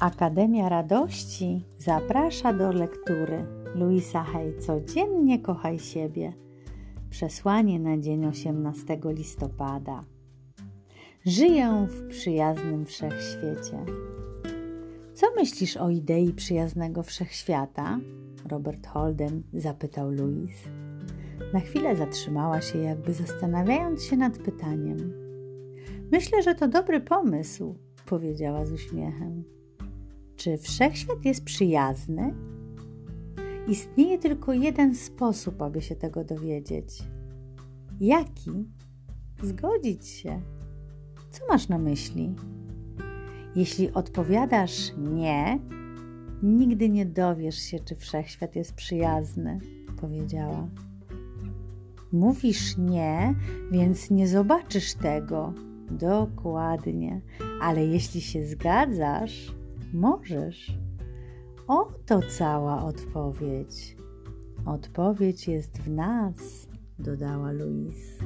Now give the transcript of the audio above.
Akademia Radości zaprasza do lektury Luisa Hay Codziennie kochaj siebie. Przesłanie na dzień 18 listopada. Żyję w przyjaznym wszechświecie. Co myślisz o idei przyjaznego wszechświata? Robert Holden zapytał Louis. Na chwilę zatrzymała się, jakby zastanawiając się nad pytaniem. Myślę, że to dobry pomysł, powiedziała z uśmiechem. Czy wszechświat jest przyjazny? Istnieje tylko jeden sposób, aby się tego dowiedzieć. Jaki? Zgodzić się. Co masz na myśli? Jeśli odpowiadasz nie, nigdy nie dowiesz się, czy wszechświat jest przyjazny, powiedziała. Mówisz nie, więc nie zobaczysz tego. Dokładnie. Ale jeśli się zgadzasz, możesz. Oto cała odpowiedź. Odpowiedź jest w nas, dodała Louise.